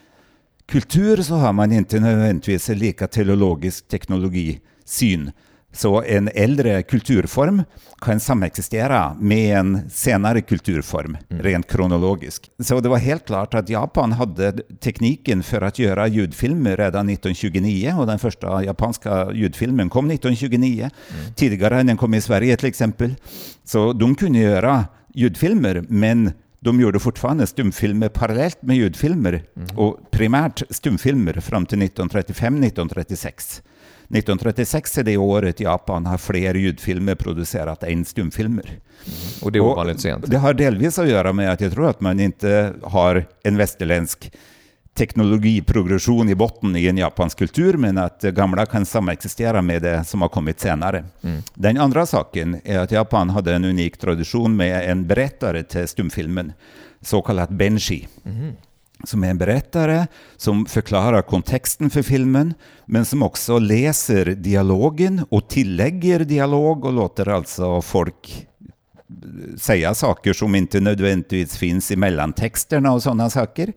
kultur så har man inte nödvändigtvis en lika teleologisk teknologisyn så en äldre kulturform kan samexistera med en senare kulturform, mm. rent kronologiskt. Så det var helt klart att Japan hade tekniken för att göra ljudfilmer redan 1929 och den första japanska ljudfilmen kom 1929. Mm. Tidigare än den kom i Sverige till exempel. Så de kunde göra ljudfilmer, men de gjorde fortfarande stumfilmer parallellt med ljudfilmer mm. och primärt stumfilmer fram till 1935-1936. 1936 är det året Japan har fler ljudfilmer producerat än stumfilmer. Mm. Och det är ovanligt sent. Det har delvis att göra med att jag tror att man inte har en västerländsk teknologiprogression i botten i en japansk kultur, men att det gamla kan samexistera med det som har kommit senare. Mm. Den andra saken är att Japan hade en unik tradition med en berättare till stumfilmen, så kallat benshi. Mm som är en berättare som förklarar kontexten för filmen, men som också läser dialogen och tillägger dialog och låter alltså folk eh, säga saker som inte nödvändigtvis finns i mellantexterna och sådana saker.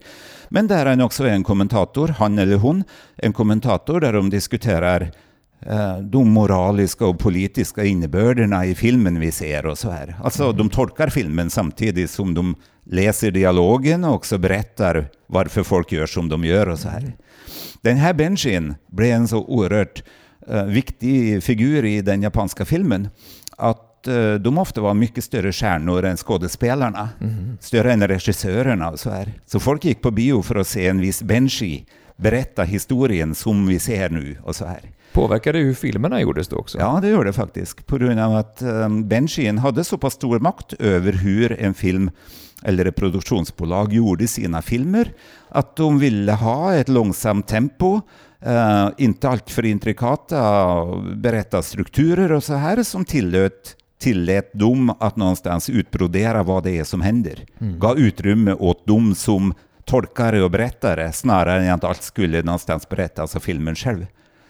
Men där han också är en kommentator, han eller hon, en kommentator där de diskuterar de moraliska och politiska innebörderna i filmen vi ser och så här. Alltså mm. de tolkar filmen samtidigt som de läser dialogen och också berättar varför folk gör som de gör och så här. Den här Benshin blev en så oerhört uh, viktig figur i den japanska filmen att uh, de ofta var mycket större stjärnor än skådespelarna, mm. större än regissörerna och så här. Så folk gick på bio för att se en viss Benshi berätta historien som vi ser nu och så här. Påverkade det hur filmerna gjordes då också? Ja, det gjorde det faktiskt. På grund av att um, Benshin hade så pass stor makt över hur en film eller ett produktionsbolag gjorde sina filmer, att de ville ha ett långsamt tempo, uh, inte alltför intrikata berättarstrukturer och så här som tillät, tillät dem att någonstans utbrodera vad det är som händer. Mm. Gav utrymme åt dem som tolkare och berättare snarare än att allt skulle någonstans berättas av filmen själv.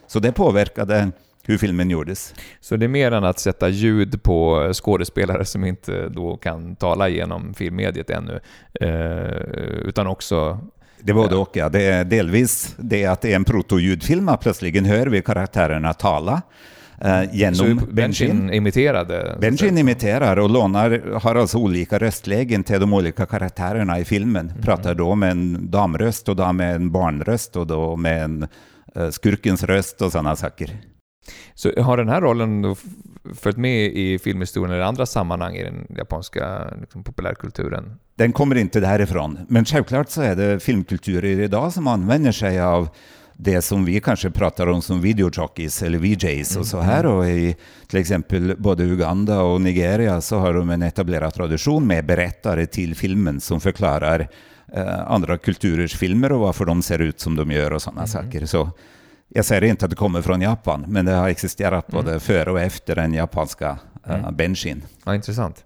Så det påverkade hur filmen gjordes. Så det är mer än att sätta ljud på skådespelare som inte då kan tala genom filmmediet ännu, eh, utan också det var det och ja. Det är delvis det att det är en protoljudfilm, plötsligen hör vi karaktärerna tala. Uh, genom Så Benchin imiterade? Benchin imiterar och lånar, har alltså olika röstlägen till de olika karaktärerna i filmen. Mm. Pratar då med en damröst och då med en barnröst och då med en skurkens röst och sådana saker. Så har den här rollen följt med i filmhistorien eller andra sammanhang i den japanska liksom, populärkulturen? Den kommer inte därifrån, men självklart så är det filmkulturer idag som använder sig av det som vi kanske pratar om som videojockeys eller VJs och så här. Och i till exempel både Uganda och Nigeria så har de en etablerad tradition med berättare till filmen som förklarar eh, andra kulturers filmer och varför de ser ut som de gör och sådana mm. saker. Så jag säger inte att det kommer från Japan, men det har existerat både mm. före och efter den japanska uh, mm. benshin. Ja, intressant.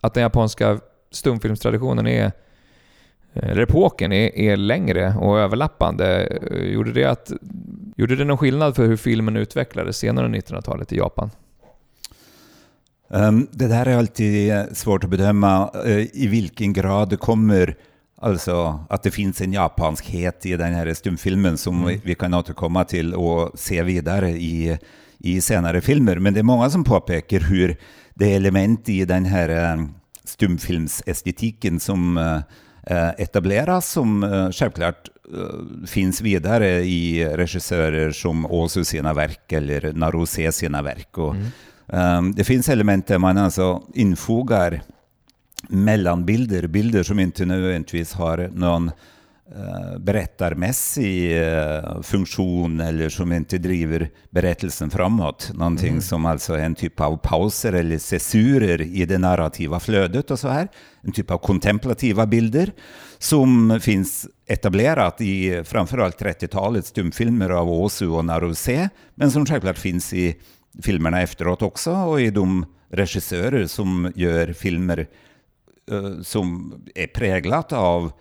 Att den japanska stumfilmstraditionen är eller epoken är, är längre och överlappande. Gjorde det, att, gjorde det någon skillnad för hur filmen utvecklades senare under 1900-talet i Japan? Um, det där är alltid svårt att bedöma uh, i vilken grad det kommer Alltså att det finns en japanskhet i den här stumfilmen som mm. vi kan återkomma till och se vidare i, i senare filmer. Men det är många som påpekar hur det är element i den här uh, stumfilmsestetiken som uh, etableras som självklart finns vidare i regissörer som Osu sina verk eller Naruse sina verk. Och, mm. det finns element där man alltså infogar mellanbilder, bilder som inte nödvändigtvis har någon uh, berättarmässig uh, funktion eller som inte driver berättelsen framåt. Någonting mm. som alltså är en typ av pauser eller cessurer i det narrativa flödet och så här. En typ av kontemplativa bilder som finns etablerat i framförallt 30-talets stumfilmer av Osu och Naruse, men som självklart finns i filmerna efteråt också och i de regissörer som gör filmer som är präglat av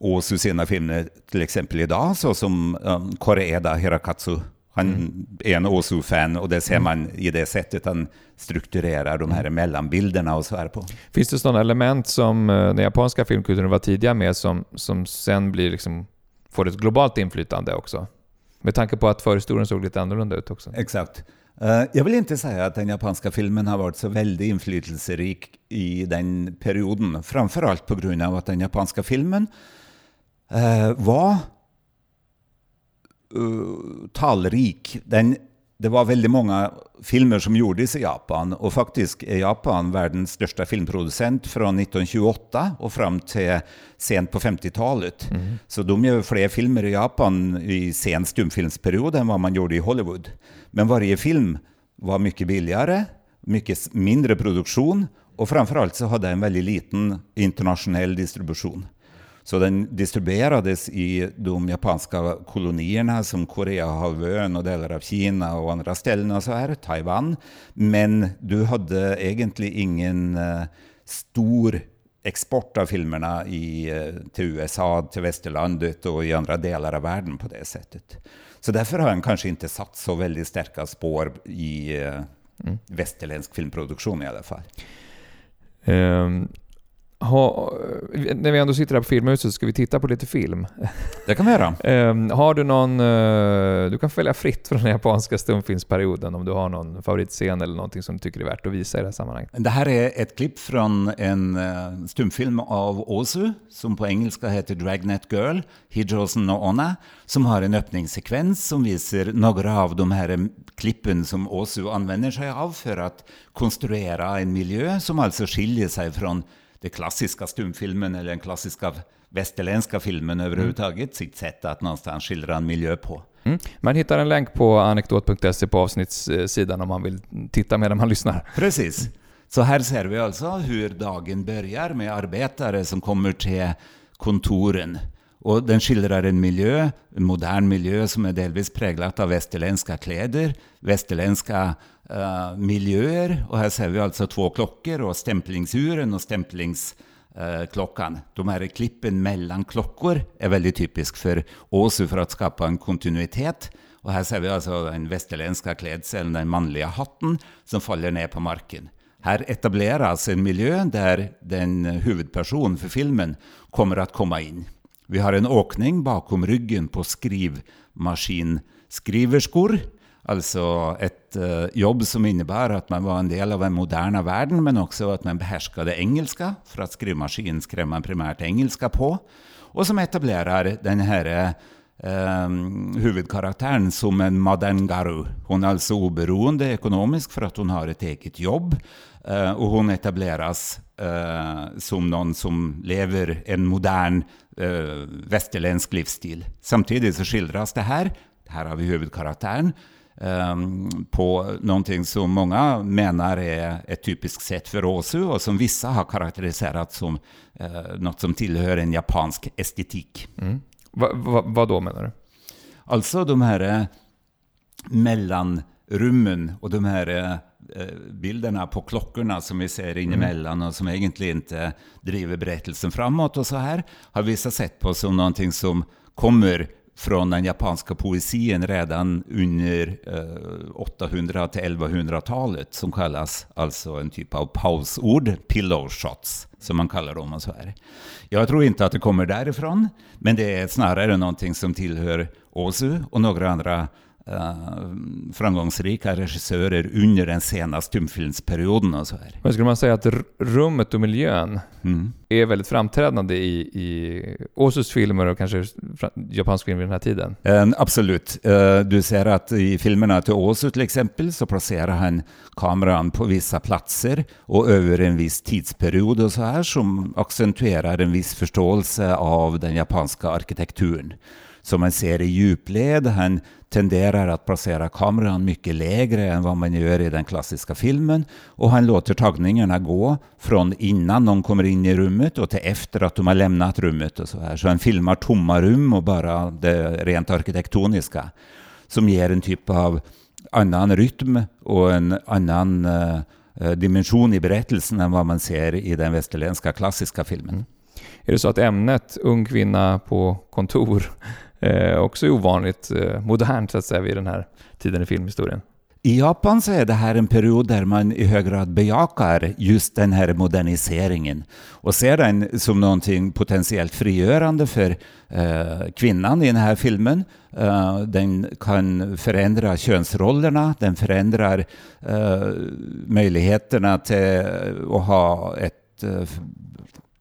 Osu sena filmer, till exempel idag, såsom um, Koreeda Hirakatsu. Han mm. är en Osu-fan och det ser mm. man i det sättet han strukturerar de här mm. mellanbilderna och så här på. Finns det sådana element som uh, den japanska filmkulturen var tidiga med som, som sen blir liksom, får ett globalt inflytande också? Med tanke på att förhistorien såg lite annorlunda ut också. Exakt. Eh, jag vill inte säga att den japanska filmen har varit så väldigt inflytelserik i den perioden. Framförallt på grund av att den japanska filmen eh, var eh, talrik. Den, det var väldigt många filmer som gjordes i Japan och faktiskt är Japan världens största filmproducent från 1928 och fram till sent på 50-talet. Mm. Så de gör fler filmer i Japan i sen stumfilmsperiod än vad man gjorde i Hollywood. Men varje film var mycket billigare, mycket mindre produktion och framförallt så hade en väldigt liten internationell distribution. Så den distribuerades i de japanska kolonierna som Koreahalvön och delar av Kina och andra ställen och så här, Taiwan. Men du hade egentligen ingen uh, stor export av filmerna i, uh, till USA, till västerlandet och i andra delar av världen på det sättet. Så därför har han kanske inte satt så väldigt starka spår i uh, mm. västerländsk filmproduktion i alla fall. Um, ha, när vi ändå sitter här på Filmhuset ska vi titta på lite film. Det kan vi göra. um, har du någon... Uh, du kan välja fritt från den japanska stumfilmsperioden om du har någon favoritscen eller någonting som du tycker är värt att visa i det här sammanhanget. Det här är ett klipp från en uh, stumfilm av Ozu som på engelska heter Dragnet Girl, Hijosen no Onna, som har en öppningssekvens som visar några av de här klippen som Ozu använder sig av för att konstruera en miljö som alltså skiljer sig från den klassiska stumfilmen eller den klassiska västerländska filmen överhuvudtaget, sitt sätt att någonstans skildra en miljö på. Mm. Man hittar en länk på anekdot.se på avsnittssidan om man vill titta medan man lyssnar. Precis. Så här ser vi alltså hur dagen börjar med arbetare som kommer till kontoren. Och den skildrar en miljö, en modern miljö som är delvis präglad av västerländska kläder, västerländska uh, miljöer. Och här ser vi alltså två klockor och stämplingsuren och stämplingsklockan. Uh, De här klippen mellan klockor är väldigt typisk för Åsu för att skapa en kontinuitet. Och här ser vi alltså den västerländska klädseln, den manliga hatten som faller ner på marken. Här etableras en miljö där den huvudperson för filmen kommer att komma in. Vi har en åkning bakom ryggen på skrivmaskinskriverskor Alltså ett eh, jobb som innebär att man var en del av den moderna världen men också att man behärskade engelska, för att skrivmaskin skrev man primärt engelska på. Och som etablerar den här eh, huvudkaraktären som en madangaru. Hon är alltså oberoende ekonomiskt för att hon har ett eget jobb. Eh, och hon etableras eh, som någon som lever en modern eh, västerländsk livsstil. Samtidigt så skildras det här här har vi huvudkaraktären um, på någonting som många menar är ett typiskt sätt för Osu och som vissa har karaktäriserat som uh, något som tillhör en japansk estetik. Mm. Va, va, vad då menar du? Alltså de här eh, mellanrummen och de här eh, bilderna på klockorna som vi ser inemellan mm. och som egentligen inte driver berättelsen framåt och så här har vissa sett på som någonting som kommer från den japanska poesin redan under 800 till 1100-talet som kallas alltså en typ av pausord, pillow shots, som man kallar dem och så här. Jag tror inte att det kommer därifrån, men det är snarare någonting som tillhör Ozu och några andra Uh, framgångsrika regissörer under den senaste stumfilmsperioden och så här. Men skulle man säga att rummet och miljön mm. är väldigt framträdande i, i Osus filmer och kanske japansk film vid den här tiden? Uh, absolut. Uh, du ser att i filmerna till Osu till exempel så placerar han kameran på vissa platser och över en viss tidsperiod och så här som accentuerar en viss förståelse av den japanska arkitekturen som man ser i djupled. Han tenderar att placera kameran mycket lägre än vad man gör i den klassiska filmen och han låter tagningarna gå från innan de kommer in i rummet och till efter att de har lämnat rummet och så här. Så han filmar tomma rum och bara det rent arkitektoniska som ger en typ av annan rytm och en annan eh, dimension i berättelsen än vad man ser i den västerländska klassiska filmen. Mm. Är det så att ämnet ung kvinna på kontor eh, också ovanligt eh, modernt så att säga vid den här tiden i filmhistorien. I Japan så är det här en period där man i hög grad bejakar just den här moderniseringen och ser den som någonting potentiellt frigörande för eh, kvinnan i den här filmen. Eh, den kan förändra könsrollerna, den förändrar eh, möjligheterna till eh, att ha ett eh,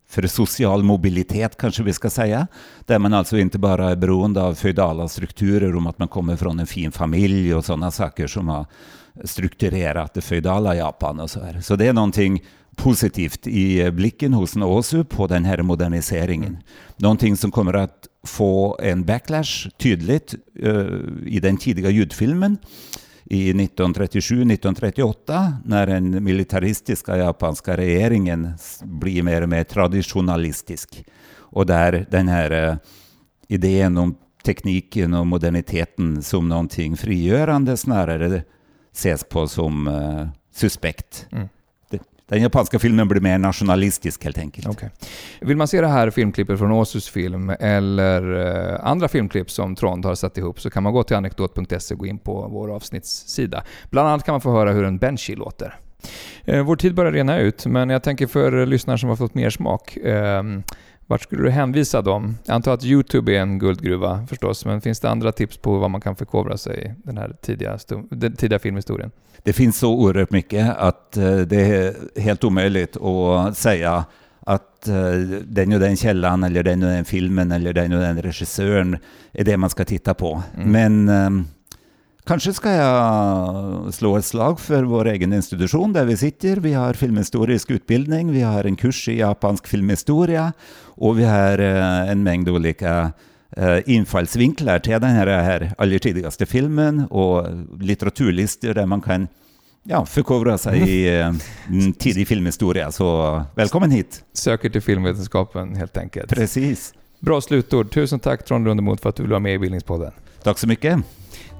för social mobilitet kanske vi ska säga, där man alltså inte bara är beroende av feudala strukturer om att man kommer från en fin familj och sådana saker som har strukturerat det feudala Japan och så här. Så det är någonting positivt i blicken hos Nosu på den här moderniseringen. Någonting som kommer att få en backlash tydligt uh, i den tidiga ljudfilmen i 1937-1938 när den militaristiska japanska regeringen blir mer och mer traditionalistisk och där den här eh, idén om tekniken och moderniteten som någonting frigörande snarare ses på som eh, suspekt. Mm. Den japanska filmen blir mer nationalistisk helt enkelt. Okay. Vill man se det här filmklippet från Åsus film eller eh, andra filmklipp som Trond har satt ihop så kan man gå till anekdot.se och gå in på vår avsnittssida. Bland annat kan man få höra hur en Benji låter. Eh, vår tid börjar rena ut, men jag tänker för lyssnare som har fått mer smak. Ehm, vart skulle du hänvisa dem? Jag antar att Youtube är en guldgruva förstås, men finns det andra tips på vad man kan förkovra sig i den här tidiga, den tidiga filmhistorien? Det finns så oerhört mycket att eh, det är helt omöjligt att säga att eh, den och den källan eller den och den filmen eller den och den regissören är det man ska titta på. Mm. Men Kanske ska jag slå ett slag för vår egen institution där vi sitter. Vi har filmhistorisk utbildning, vi har en kurs i japansk filmhistoria och vi har eh, en mängd olika eh, infallsvinklar till den här, allra tidigaste filmen och litteraturlistor där man kan ja, förkovra sig i eh, tidig filmhistoria. Så välkommen hit! Söker till filmvetenskapen helt enkelt. Precis. Bra slutord. Tusen tack Trond Lundemot för att du vill vara med i Bildningspodden. Tack så mycket.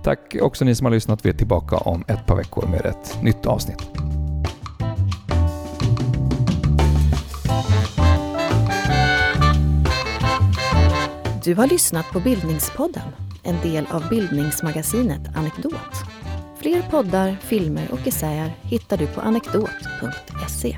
Tack också ni som har lyssnat. Vi är tillbaka om ett par veckor med ett nytt avsnitt. Du har lyssnat på Bildningspodden, en del av bildningsmagasinet Anekdot. Fler poddar, filmer och essäer hittar du på anekdot.se.